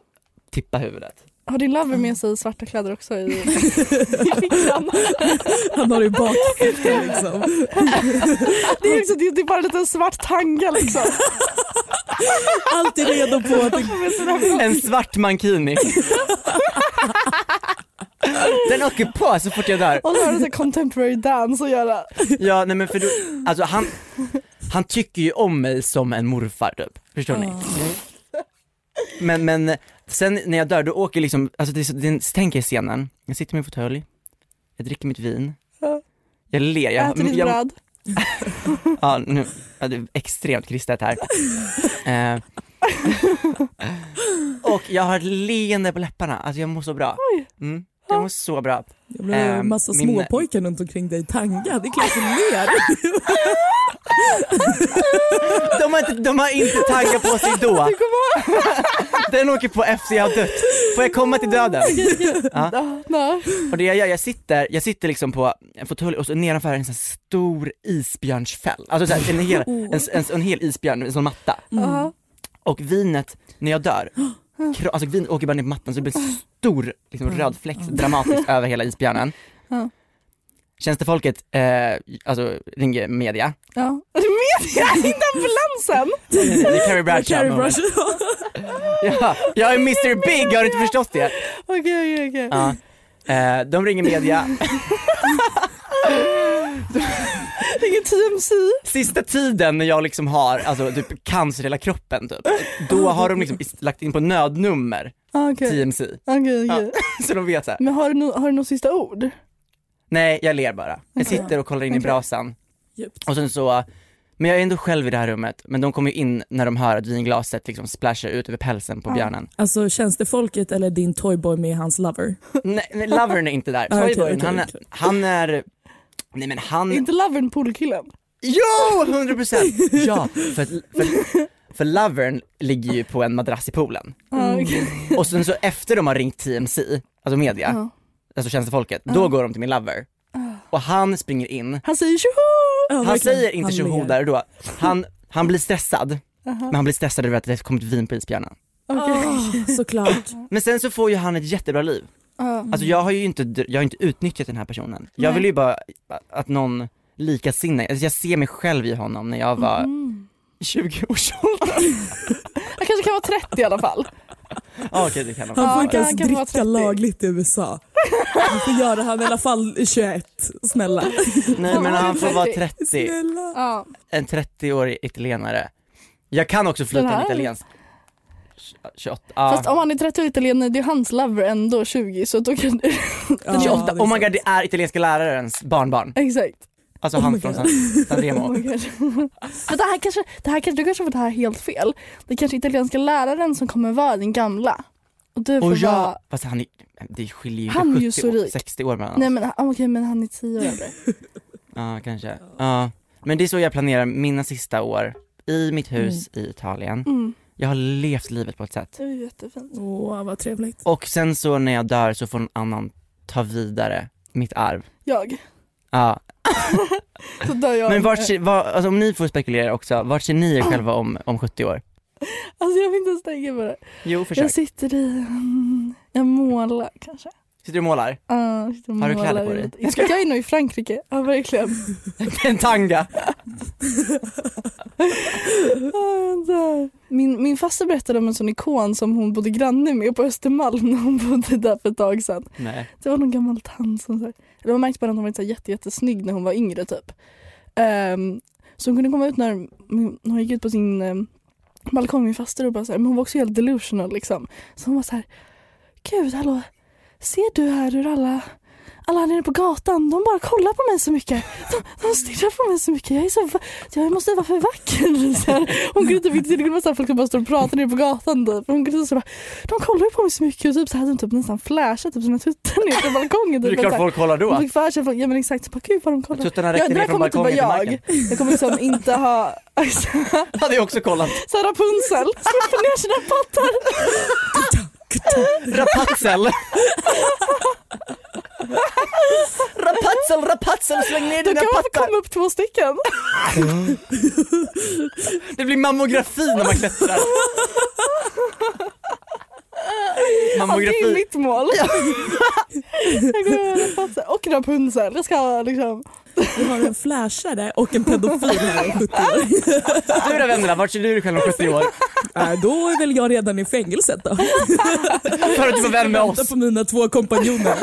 tippa huvudet Har din lover med sig svarta kläder också i, [LAUGHS] i fickan? Han har det i bakfickan liksom. [LAUGHS] Det är, också, det, det är bara en liten svart tanga liksom. Alltid redo på att [LAUGHS] En svart mankini. Den åker på så fort jag dör. Och så har du så contemporary dance att göra. Ja nej men för du, alltså han, han tycker ju om mig som en morfar typ, förstår ni? Men, men sen när jag dör då åker liksom, alltså det, är så- det, tänk er scenen, jag sitter i min fåtölj, jag dricker mitt vin, Ja. jag ler, jag, Äter ditt jag, bröd. [LAUGHS] Ja, nu, ja, det är extremt kristet här. [LAUGHS] Eh, och jag har ett leende på läpparna, alltså jag mår så bra. Mm, jag mår så bra. Jag blir en Ehm, massa min- småpojkar runt omkring dig tanga. Det är klart du ler. [LAUGHS] De har inte, de har inte taggat på sig då. Den åker på efter jag har dött. Får jag komma till döden? Ja. Och det jag gör, jag sitter, jag sitter liksom på en fåtölj och så nedanför en sån stor isbjörnsfäll. Alltså här, en, hel, en, en, en hel isbjörn, en sån matta. Ja. Och vinet, när jag dör, alltså vinet åker bara ner på mattan så det blir en stor liksom, röd fläck dramatiskt över hela isbjörnen. Ja. Tjänstefolket eh, alltså, ringer media. Ja. Media, [LAUGHS] inte ambulansen! [LAUGHS] Det är Carrie Bradshaw Carrie. [LAUGHS] Bradshaw. Ja, jag är Mr Big, har du inte förstått det? Okej, okej, okej. Ja. Eh, de ringer media, Ingen TMC. sista tiden när jag liksom har alltså, typ cancer i hela kroppen typ, då har de liksom lagt in på nödnummer Ah, Okej, TMC, okej, ja. okej. så de vet så här. Men har du, no, har du något sista ord? Nej jag ler bara, jag sitter och kollar in i brasan Djupt. och sen så, men jag är ändå själv i det här rummet, men de kommer ju in när de hör att vinglaset liksom splashar ut över pälsen på björnen. Alltså tjänstefolket eller din toyboy med hans lover? Nej, nej lovern är inte där, Toyboyen, [LAUGHS] okej, han, är, okej. han är, nej men han Inte lovern poolkillen? Jo, 100 procent! Ja, för, för, för lovern ligger ju på en madrass i poolen. Okej. Och sen så efter de har ringt TMC, alltså media. Alltså tjänstefolket, då går de till min lover. Och han springer in, Han säger tjoho! Ja, han säger inte tjoho där och då, [LAUGHS] han, han blir stressad, men han blir stressad över att det kommit vin på isbjörnen. Okej. Ah, såklart. [LAUGHS] Men sen så får ju han ett jättebra liv. Ja. Alltså jag har ju inte, jag har inte utnyttjat den här personen. Jag Nej. vill ju bara att någon likasinnad, alltså jag ser mig själv i honom när jag var Mm. i 20-årsåldern. Han [LAUGHS] kanske kan vara 30 i alla fall. [LAUGHS] Ja okej det kan han får inte ens dricka 30. lagligt i USA. Han får göra han i alla fall 21, snälla. Nej men han får vara 30. 30, Snälla. Ja. en 30-årig italienare. Jag kan också flyta Den en italiensk. 28, ja. Fast om han är 30 och italienare, det är hans lover ändå 20 så då kan du... Ja, 28, det är oh my god det är italienska lärarens barnbarn. Exakt. Alltså Oh han från. San, San Oh Remo. Men det här kanske, det här kanske, du kanske får det här helt fel. Det är kanske italienska läraren som kommer vara din gamla. Och du får Och vara... ja, fast han är, det skiljer ju Han är ju inte så 70 år, rik. 60 år mellan oss. Nej men okej men han är 10 år äldre. Ja kanske, ja. Men det är så jag planerar mina sista år i mitt hus i Italien. Mm. Jag har levt livet på ett sätt. Det är jättefint. Åh, vad trevligt. Och sen så när jag dör så får någon annan ta vidare mitt arv. Jag. Ja, [LAUGHS] Så dör jag. men vart, var, alltså om ni får spekulera också, vart ser ni er själva om, om 70 år? Alltså jag vill inte ens tänka på det. Jo försök. Jag sitter i, mm, jag målar kanske. Sitter du och målar? Ja, jag sitter och Har du målar kläder på dig? lite. Jag, är nog i Frankrike, ja verkligen. [LAUGHS] En tanga! Min, min faster berättade om en sån ikon som hon bodde granne med på Östermalm när hon bodde där för ett tag sedan. Nej. Det var någon gammal tant som här, eller man märkte bara att hon var så jätte, jättesnygg när hon var yngre typ. Um, så hon kunde komma ut när när hon gick ut på sin um, balkong min faster och bara så här, men hon var också helt delusional liksom. Så hon var så här, gud hallå, ser du här hur alla alla här nere på gatan, de bara kollar på mig så mycket. De, de stirrar på mig så mycket. Jag är så, jag måste vara för vacker. [LAUGHS] Så här. Hon kunde typ inte, så här, folk som bara står och pratar nere på gatan. Typ. Hon kunde så bara, de kollar på mig så mycket och typ så hade hon typ nästan flashat typ sina tuttar ner på balkongen. Det är Typ. klart folk kollar Hon då. fick för sig, ja men exakt, så bara, gud vad de kollar. Tuttarna Ja, räckte det ner från typ balkongen till jag. marken. Jag kommer liksom inte ha [LAUGHS] Hade jag också kollat. så här Rapunzel, släpper ner sina pattar. Rapunzel! Rapunzel, Rapunzel, släng ner Då dina kan man få pattar! komma upp två stycken. [LAUGHS] Det blir mammografi när man klättrar. Ja, det är Mammografi. mitt mål. [LAUGHS] jag går och Rapunzel. Jag ska liksom... Vi har en flashare och en pedofil här om 70 år. Du då Vendela, vart ser du dig själv om 70 år? Äh, då är väl jag redan i fängelset då. För att du var vän med oss. på mina två kompanjoner.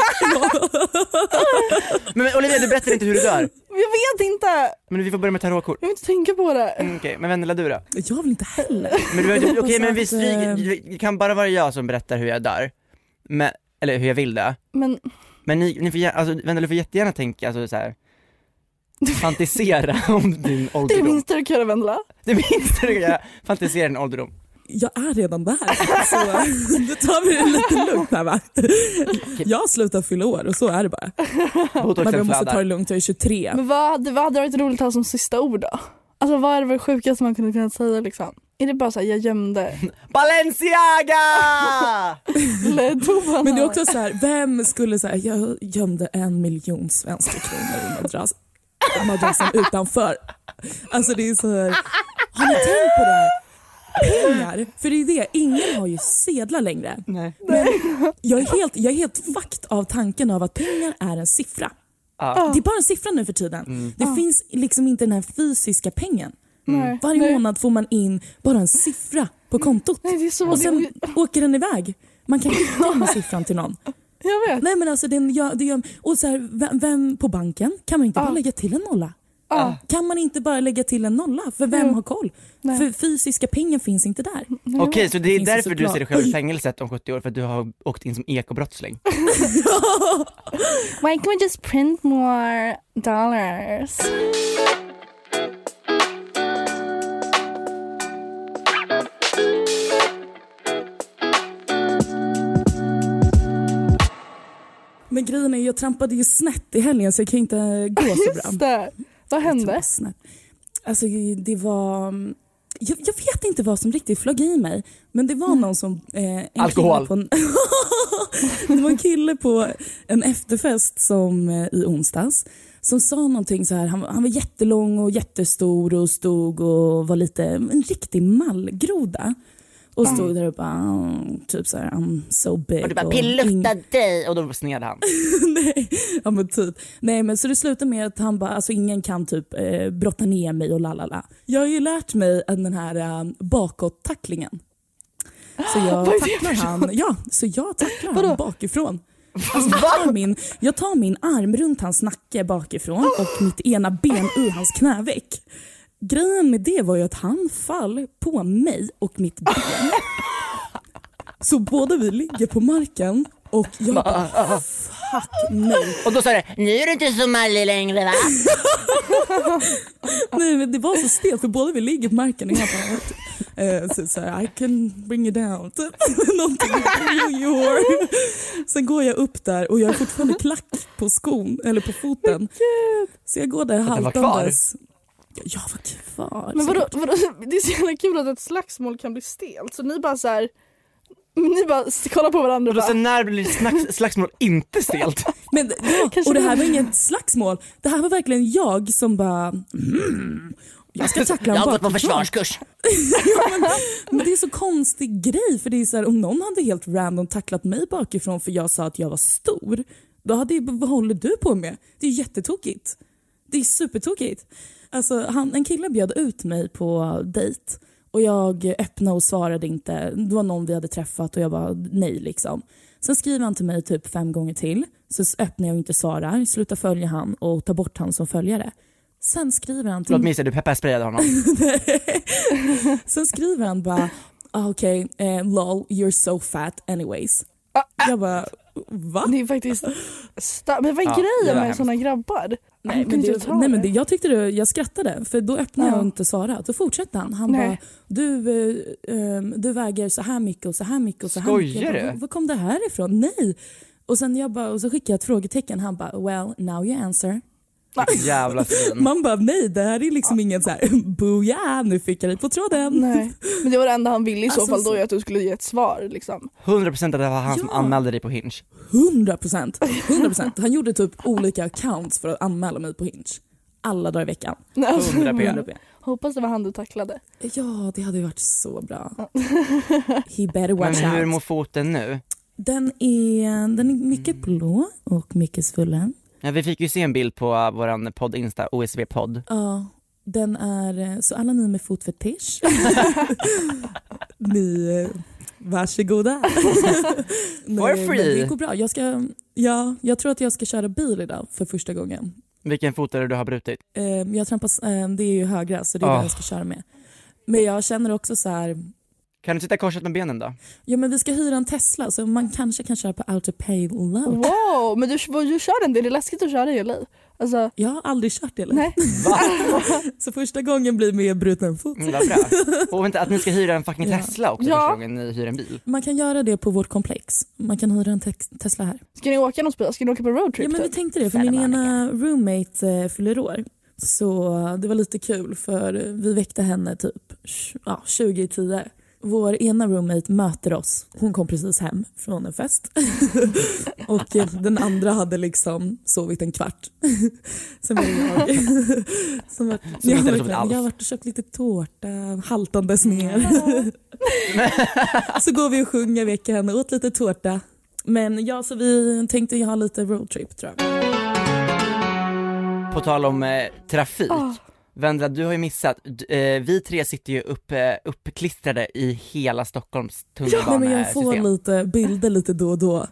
Men men Olivia du berättar inte hur du dör. Jag vet inte! Men vi får börja med tarotkort. Jag vill inte tänka på det. Mm, Okej, men Vendela du då? Jag vill inte heller. Men du, okej hoppas men vi, att, eh, vi, det kan bara vara jag som berättar hur jag dör. Men, eller hur jag vill dö. Men Men ni, ni får, gär- alltså, Vendela du får jättegärna tänka, alltså så här. fantisera om din det är ålderdom. det minsta du kan göra Vendela. Det minsta du kan göra, fantisera din ålderdom. Jag är redan där. Så [LAUGHS] nu tar vi det lite lugnt här va. Jag har slutat fylla år och så är det bara. Men jag måste ta det lugnt, jag är 23. Men vad hade, vad hade varit roligt att ha som sista ord då? Alltså vad är det sjukaste man kunde kunna säga liksom? Är det bara såhär, jag gömde [LAUGHS] Balenciaga! [LAUGHS] Men det är också så här, vem skulle säga jag gömde en miljon svenska kronor i madras, madrassen utanför. Alltså det är så här, har ni tänkt på det här? Pengar, för det är det, ingen har ju sedlar längre. Nej. Men jag är helt, jag är helt fucked av tanken av att pengar är en siffra. Ja. Det är bara en siffra nu för tiden. Det finns liksom inte den här fysiska pengen. Nej. Varje Nej. månad får man in bara en siffra på kontot. Nej, det är så Och sen det, åker den iväg. Man kan skicka den siffran till någon. Jag vet. Nej men alltså den gör, det och så här, vem, vem på banken kan man inte bara Ja. lägga till en nolla? Ja. Kan man inte bara lägga till en nolla? För vem Jo. har koll? Nej. För fysiska pengar finns inte där. Okej, så det är därför du ser dig själv i fängelset om 70 år, för att du har åkt in som ekobrottsling. [LAUGHS] Why can't we just print more dollars? Men grejen är jag trampade ju snett i helgen så jag kan inte gå så bra. Vad hände? Alltså det var... Jag, jag vet inte vad som riktigt flög i mig men det var någon som... Eh, en Alkohol. kille På en, [LAUGHS] det var en kille på en efterfest som, eh, i onsdags som sa någonting så här. Han, var- han var jättelång och jättestor och stod och var lite en riktig mallgroda. Och stod där och bara "Mm, typ så här I'm so big. Och du bara ing- dig och då sned han. [LAUGHS] Nej, ja men typ. Nej men så det slutar med att han bara, alltså ingen kan typ eh, brotta ner mig och lalala. Jag har ju lärt mig den här eh, bakåt-tacklingen. Så jag [GASPS] tacklar han, ja, så jag tacklar Vadå? han bakifrån. Alltså, jag, tar min, jag tar min arm runt hans nacke bakifrån och mitt ena ben i hans knäveck. Grejen med det var ju att han fall på mig och mitt ben. [LAUGHS] Så båda vi ligger på marken och jag bara fuck nej. Och då sa det, nu är du inte så mallig längre va? [LAUGHS] Nej men det var så stelt för båda vi ligger på marken och jag bara eh, så, så här, I can bring you down. Typ. [LAUGHS] Någonting. You. Sen går jag upp där och jag har fortfarande klack på skon eller på foten. Så jag går där haltandes. Ja, Jag var kvar. Men vadå, vadå, [LAUGHS] det är så jävla kul att ett slagsmål kan bli stelt. Så ni bara så här, ni bara kollar på varandra Och bara, sen när blir slags, slagsmål inte stelt? Men, ja, och det här var inget slagsmål. Det här var verkligen jag som bara mm, jag ska tackla Jag har gått på försvarskurs. [LAUGHS] ja, men, men det är så konstig grej för det är så här, om någon hade helt random tacklat mig bakifrån för jag sa att jag var stor, då hade jag, vad håller du på med? Det är jättetokigt. Det är supertokigt. Alltså, han, en kille bjöd ut mig på dejt och jag öppnade och svarade inte. Det var någon vi hade träffat och jag bara nej liksom. Sen skriver han till mig typ fem gånger till. Så öppnar jag och inte svarar, slutar följa han och tar bort han som följare. Sen skriver han till Förlåt Misse, du pepparsprayade honom. [LAUGHS] Sen skriver han bara, ah, okej, eh, lol, you're so fat anyways. Jag bara, va? det är faktiskt Men vad är Ja, grejen med såna grabbar? Nej, men, det, nej men det, jag tyckte det, jag skrattade för då öppnade jag Ja. och inte svarade. Då fortsatte han. Han Nej. bara, du, eh, ehm, du väger så här mycket och så här mycket och så här mycket. Skojar Jag bara, du? "Var- Var kom det här ifrån? Nej. Och sen jag bara, och så skickade jag ett frågetecken. Han bara, well now you answer. Jävla svin. Man bara, nej det här är liksom ingen så här, [LAUGHS] booyah, nu fick jag dig på tråden. Nej. Men det var det enda han ville i så Alltså, fall då är att du skulle ge ett svar liksom. 100% att det var han som Ja. anmälde dig på Hinge. 100 procent. 100 procent. Han gjorde typ olika accounts för att anmäla mig på Hinge. Alla dagar i veckan. Nej, alltså, 100 p. 100 p. Hoppas det var han du tacklade. Ja, det hade ju varit så bra. He better Men watch hur out. mår foten nu? Den är, den är mycket blå och mycket svullen. Ja, vi fick ju se en bild på uh, våran podd Insta, OSV-podd. Ja, den är, så alla ni med fotfetisch, [LAUGHS] ni, eh, varsågoda. [LAUGHS] For men free. Det går bra. Jag, ska, ja, jag tror att jag ska köra bil idag för första gången. Vilken fot är det du har brutit? Eh, jag trampas, eh, det är ju högra så det är Ah. det jag ska köra med. Men jag känner också så här, Kan du sitta korsat med benen då? ja men vi ska hyra en Tesla så man kanske kan köra på autopay loan. Wow, men du, du kör den, det är läskigt att köra i LA. Alltså, Jag har aldrig kört det. Eller? nej. [LAUGHS] Så första gången blir med bruten fot. Mm, vad bra. Och vänta, att ni ska hyra en fucking Ja. Tesla också Ja. första gången ni hyr en bil. Man kan göra det på vårt komplex. Man kan hyra en tex- Tesla här. Ska ni åka någonstans? Ska ni åka på roadtrip? Ja men vi typ? tänkte det för min ena roommate eh, fyller år. Så det var lite kul för vi väckte henne typ ja, 20 i 10. Vår ena roommate möter oss. Hon kom precis hem från en fest. [LAUGHS] och den andra hade liksom sovit en kvart. Sen var det jag. Som var, Som jag, [LAUGHS] verkligen- jag har varit och köpt lite tårta haltandes ner. [LAUGHS] så går vi och sjunger, väcker henne, åt lite tårta. Men ja, så vi tänkte ha lite roadtrip tror jag. På tal om eh, trafik. Ah. Vendra, du har ju missat, D- eh, vi tre sitter ju upp, eh, uppklistrade i hela Stockholms Nej, men jag får tunnelbanesystem. lite bilder lite då och då.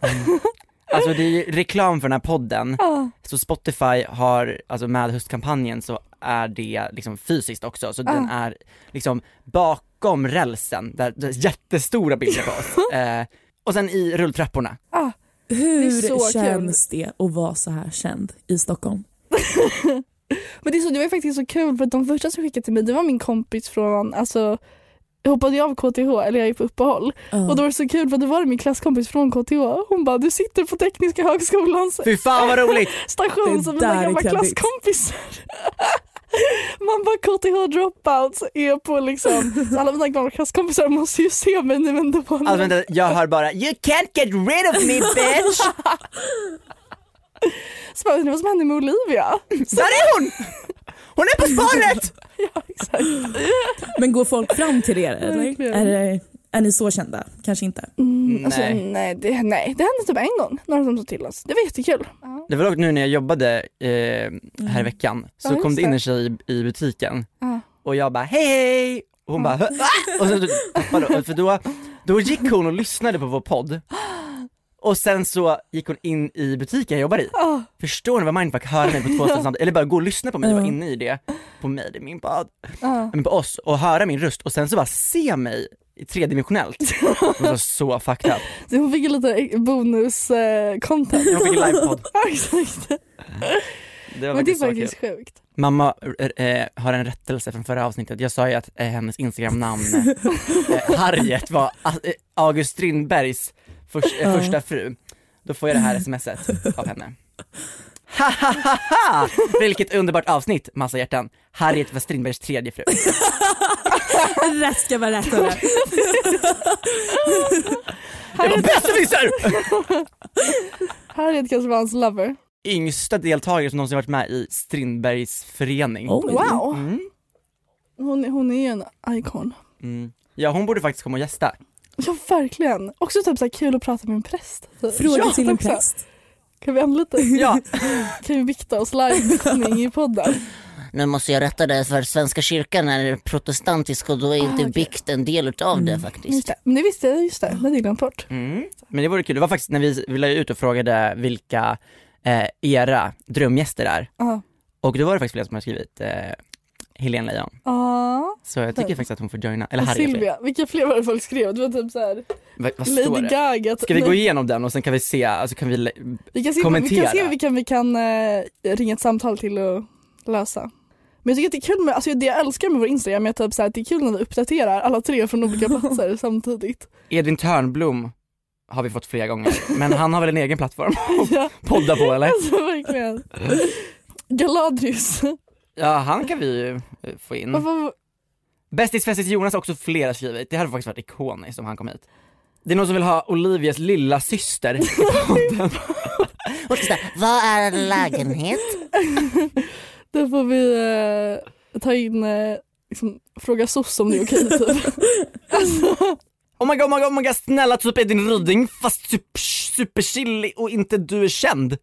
Alltså det är ju reklam för den här podden, Ah. så Spotify har, alltså med höstkampanjen så är det liksom fysiskt också, så den Ah. är liksom bakom rälsen, där det är jättestora bilder på oss. Eh, och sen i rulltrapporna. Ah. Hur så kul. känns det att vara så här känd i Stockholm? [LAUGHS] Men det, är så, det var faktiskt så kul för att de första som skickade till mig det var min kompis från, alltså jag hoppade ju av KTH, eller jag är på uppehåll. Ja. Och då var det så kul för det var min klasskompis från KTH. Hon bara du sitter på Tekniska högskolans Fy fan vad roligt! [LAUGHS] station Det som mina gamla klasskompisar. [LAUGHS] Man bara KTH dropouts är på liksom, alla mina gamla klasskompisar måste ju se mig nu ändå på Alltså vänta, jag hör bara 'You can't get rid of me bitch' [LAUGHS] Så bara, undrar vad som hände med Olivia? Där är hon! Hon är på [LAUGHS] spåret! ja exakt. Men går folk fram till er eller? Är, det- är ni så kända? Kanske inte. Mm, alltså, Nej. nej. det, nej, det hände typ en gång, några som sa till oss. Det var jättekul. Ja. Det var dock nu när jag jobbade eh, här i veckan, så Ja, kom det in en tjej i, i butiken Ja. och jag bara hej hej! Och hon bara "Hö? Va?" [LAUGHS] och sen så hon, för då, då gick hon och lyssnade på vår podd [GASPS] [GASPS] och sen så gick hon in i butiken jag jobbar i. Ah. Förstår ni vad mindfuck höra mig på två [LAUGHS] ställen samtidigt, eller bara gå och lyssna på mig och vara inne i det, på mig, det är min podd, Ja. men på oss och höra min röst och sen så bara se mig tredimensionellt. [LAUGHS] Det var så fucked up. Så hon fick lite bonus eh. Jag fick en livepodd. [LAUGHS] Exakt. Det var Men det är faktiskt kul. sjukt. Mamma eh, har en rättelse från förra avsnittet. Jag sa ju att eh, hennes instagramnamn, eh, Harriet, var August Strindbergs förs- eh, Ja. första fru. Då får jag det här smset av henne. Ha ha ha ha! Vilket underbart avsnitt, massa hjärtan. Harriet var Strindbergs tredje fru. [LAUGHS] Rätt ska vara rätt. hörru. Det var besserwisser! Harriet kanske var hans lover. Yngsta deltagare som någonsin varit med i Strindbergs förening. Oj. Wow. Mm. Hon, hon är ju en icon. Mm. Ja hon borde faktiskt komma och gästa. Ja verkligen. Också typ så här kul att prata med en präst. typ. Fråga ja, till en också. präst. Kan vi anlita? Ja. Kan vi bikta oss live i podden? Nu måste jag rätta dig för Svenska kyrkan är protestantisk och då är inte okej. bikt en del utav det faktiskt. Just det. Men det visste jag, just det. Det hade jag glömt bort. Mm. Men det vore kul, det var faktiskt när vi, vi la ut och frågade vilka eh, era drömgäster är. Ja. Och då var det faktiskt flera som har skrivit eh, Helene Lejon. Ja. Så jag tycker faktiskt att hon får joina, eller Harriet. Silvia. Vilka fler var det folk skrev? Det var typ såhär Vad, vad står Lady det? Gaga. Ska vi gå igenom den och sen kan vi se, alltså kan vi, Vi kan se, vi kommentera? kan se vilka vi kan eh, ringa ett samtal till och lösa. Men jag tycker att det är kul med, alltså det jag älskar med vår Instagram är typ så här, att det är kul när vi uppdaterar alla tre från olika [LAUGHS] platser samtidigt. Edvin Törnblom har vi fått flera gånger, men han har väl en egen plattform [LAUGHS] ja, att podda på eller? alltså verkligen. [LAUGHS] Galadrius. Ja han kan vi ju eh, få in. Varför, Bästis Festis Jonas har också flera skrivit, det hade faktiskt varit ikoniskt om han kom hit. Det är någon som vill ha Olivias lilla syster i podden. [LAUGHS] Vad är en lägenhet? [LAUGHS] då får vi eh, ta in, eh, liksom, fråga soc om det är okej typ. [LAUGHS] alltså, Oh my god, oh my god, oh my god, snälla typ Edvin Ryding fast typ superchillig och inte du är känd.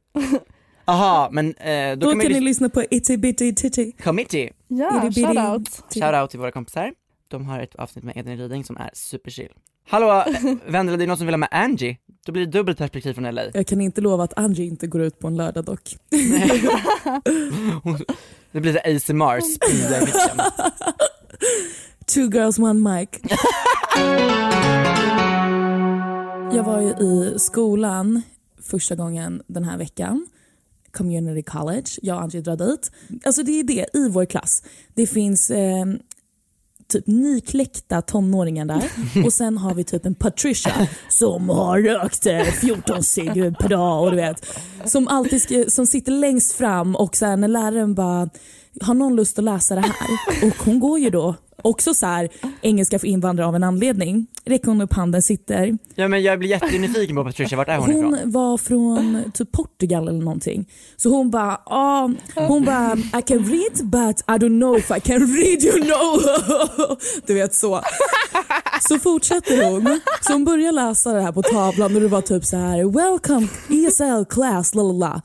Aha, men eh, då Då kan kan ni lys- lyssna på Itty Bitty Titty. Committee. Ja, Itty shoutout. titty. Shout out till våra kompisar. De har ett avsnitt med Edvin Ryding som är superchill. Hallå, [LAUGHS] Vendela det är någon som vill ha med Angie? Då blir det dubbelt perspektiv från LA. Jag kan inte lova att Angie inte går ut på en lördag dock. Det blir det ASMR, spya. Two girls one mic. Jag var ju i skolan första gången den här veckan. Community college. Jag och Angie drar dit. Alltså det är det i vår klass. Det finns eh, typ nykläckta tonåringar där [LAUGHS] och sen har vi typ en Patricia som har rökt eh, 14 cigg per dag och du vet. Som alltid som sitter längst fram och här, när läraren bara har någon lust att läsa det här? Och hon går ju då också så här engelska för invandrare av en anledning. Räcker hon upp handen, sitter. Ja men jag blir jättenyfiken på Patricia, vart är hon, Hon ifrån? var från typ Portugal eller någonting. Så hon bara, ah, hon bara I can read but I don't know if I can read you know. [LAUGHS] Du vet så. Så fortsätter hon. Så hon börjar läsa det här på tavlan och det var typ så här welcome ESL class lalala.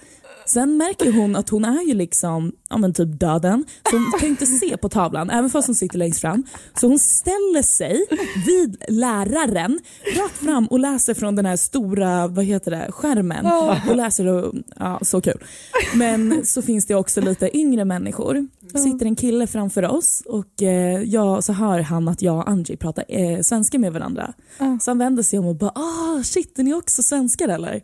Sen märker hon att hon är ju liksom ja, men typ döden. Så hon kan inte se på tavlan även fast hon sitter längst fram. Så hon ställer sig vid läraren rakt fram och läser från den här stora vad heter det, skärmen. Och läser och, ja, så kul. Men så finns det också lite yngre människor. sitter en kille framför oss och eh, jag, så hör han att jag och Angie pratar eh, svenska med varandra. Så han vänder sig om och bara ah shit är ni också svenskar eller?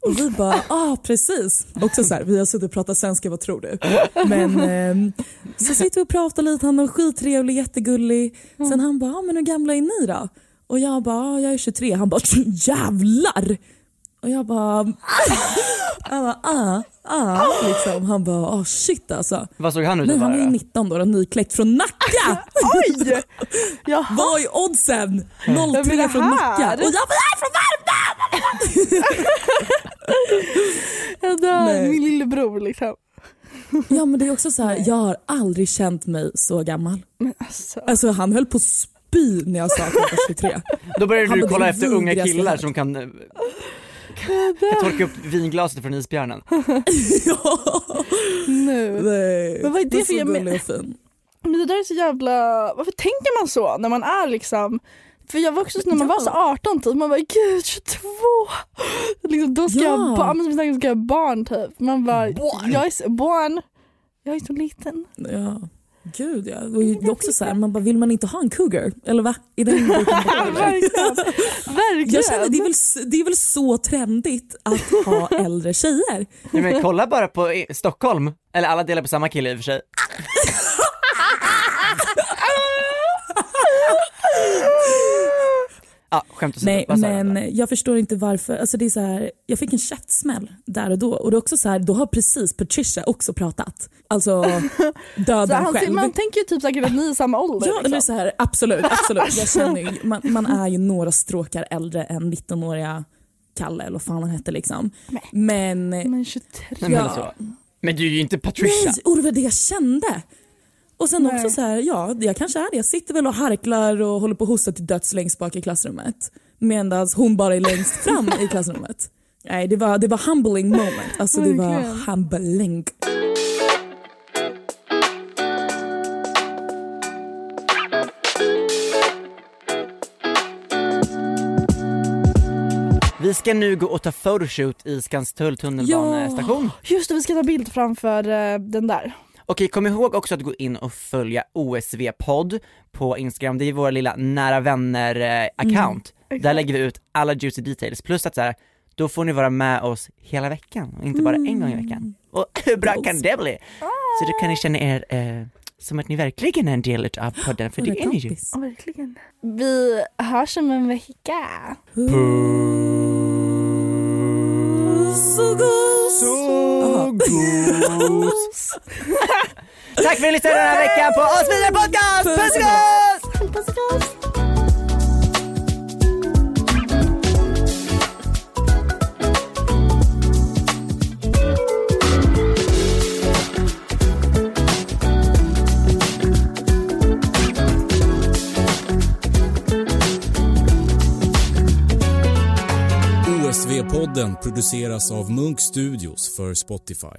Och vi bara, ah precis. Också så här, vi har suttit och pratat svenska, vad tror du? Men ehm, så sitter vi och pratar lite, han var skittrevlig, jättegullig. Sen han bara, ah, men hur gamla är ni då? Och jag bara, ah, jag är 23. Han bara, jävlar! Och jag bara, jag [LAUGHS] bara ah, ah, liksom. Han bara, ah shit alltså. Vad såg han ut att han var ju vara? 19 då, och nykläckt från Nacka! Oj! Jaha. Vad är oddsen? Ja, men 03 det från Nacka. Och jag bara, jag är från Värmdö! [LAUGHS] [LAUGHS] Jag dör, Nej. min lillebror liksom. Ja men det är också så här, jag har aldrig känt mig så gammal. Men alltså. Alltså han höll på att spy när jag sa att jag var [LAUGHS] 23. Då började Han du kolla det efter unga killar som kan, eh, kan torka upp vinglaset från isbjörnen. [LAUGHS] ja. Nu. Nej. Men vad är det Du för- men-. Men det där är så jävla, varför tänker man så när man är liksom för jag var också så när man Ja. var så 18 typ, man bara gud 22! Liksom, då ska Ja. jag, ba- men som vi snackade om, ska jag ha barn typ. Man bara, Barn? jag är så, barn, jag är så liten. Ja. Gud ja. Och det är också så här, man bara, vill man inte ha en cougar? Eller va? I den Verkligen. [LAUGHS] Verkligen. jag känner det är, väl, det är väl så trendigt att ha [LAUGHS] äldre tjejer. Ja, men kolla bara på i- Stockholm, eller alla delar på samma kille i och för sig. [LAUGHS] Ja, skämt åsido, Nej men jag förstår inte varför. Alltså det är så här, jag fick en käftsmäll där och då. Och det är också så här, då har precis Patricia också pratat. Alltså [LAUGHS] så döden han, själv. man tänker ju typ säkert att ni är samma ålder. Ja, eller liksom. så här, absolut, absolut. Jag känner ju, [LAUGHS] man, man är ju några stråkar äldre än 19-åriga Kalle eller vad fan han hette liksom. Men, Men 23. Nej, men, så. men du är ju inte Patricia. nej, och det var det jag kände. Och sen Nej. också så här, ja jag kanske är det. Jag sitter väl och harklar och håller på att hosta till döds längst bak i klassrummet. Medan hon bara är längst fram i klassrummet. Nej det var, det var humbling moment. Alltså det var humbling. Vi ska nu gå och ta photoshoot i Skanstull tunnelbanestation. Just det, vi ska ta bild framför eh, den där. Okej, kom ihåg också att gå in och följa OSV-podd på Instagram, det är vår lilla nära vänner-account. Där lägger vi ut alla juicy details, plus att så här, då får ni vara med oss hela veckan och inte bara en gång i veckan. Och [LAUGHS] hur bra kan det bli? Så då kan ni känna er eh, som att ni verkligen är en del av podden, för det Våra är ni ju. Ja, verkligen. Vi hörs om en vecka. Så gos! Gos! Tack för att ni lyssnade den här veckan på oss vidare podcast! Puss och Puss Idépodden produceras av Munk Studios för Spotify.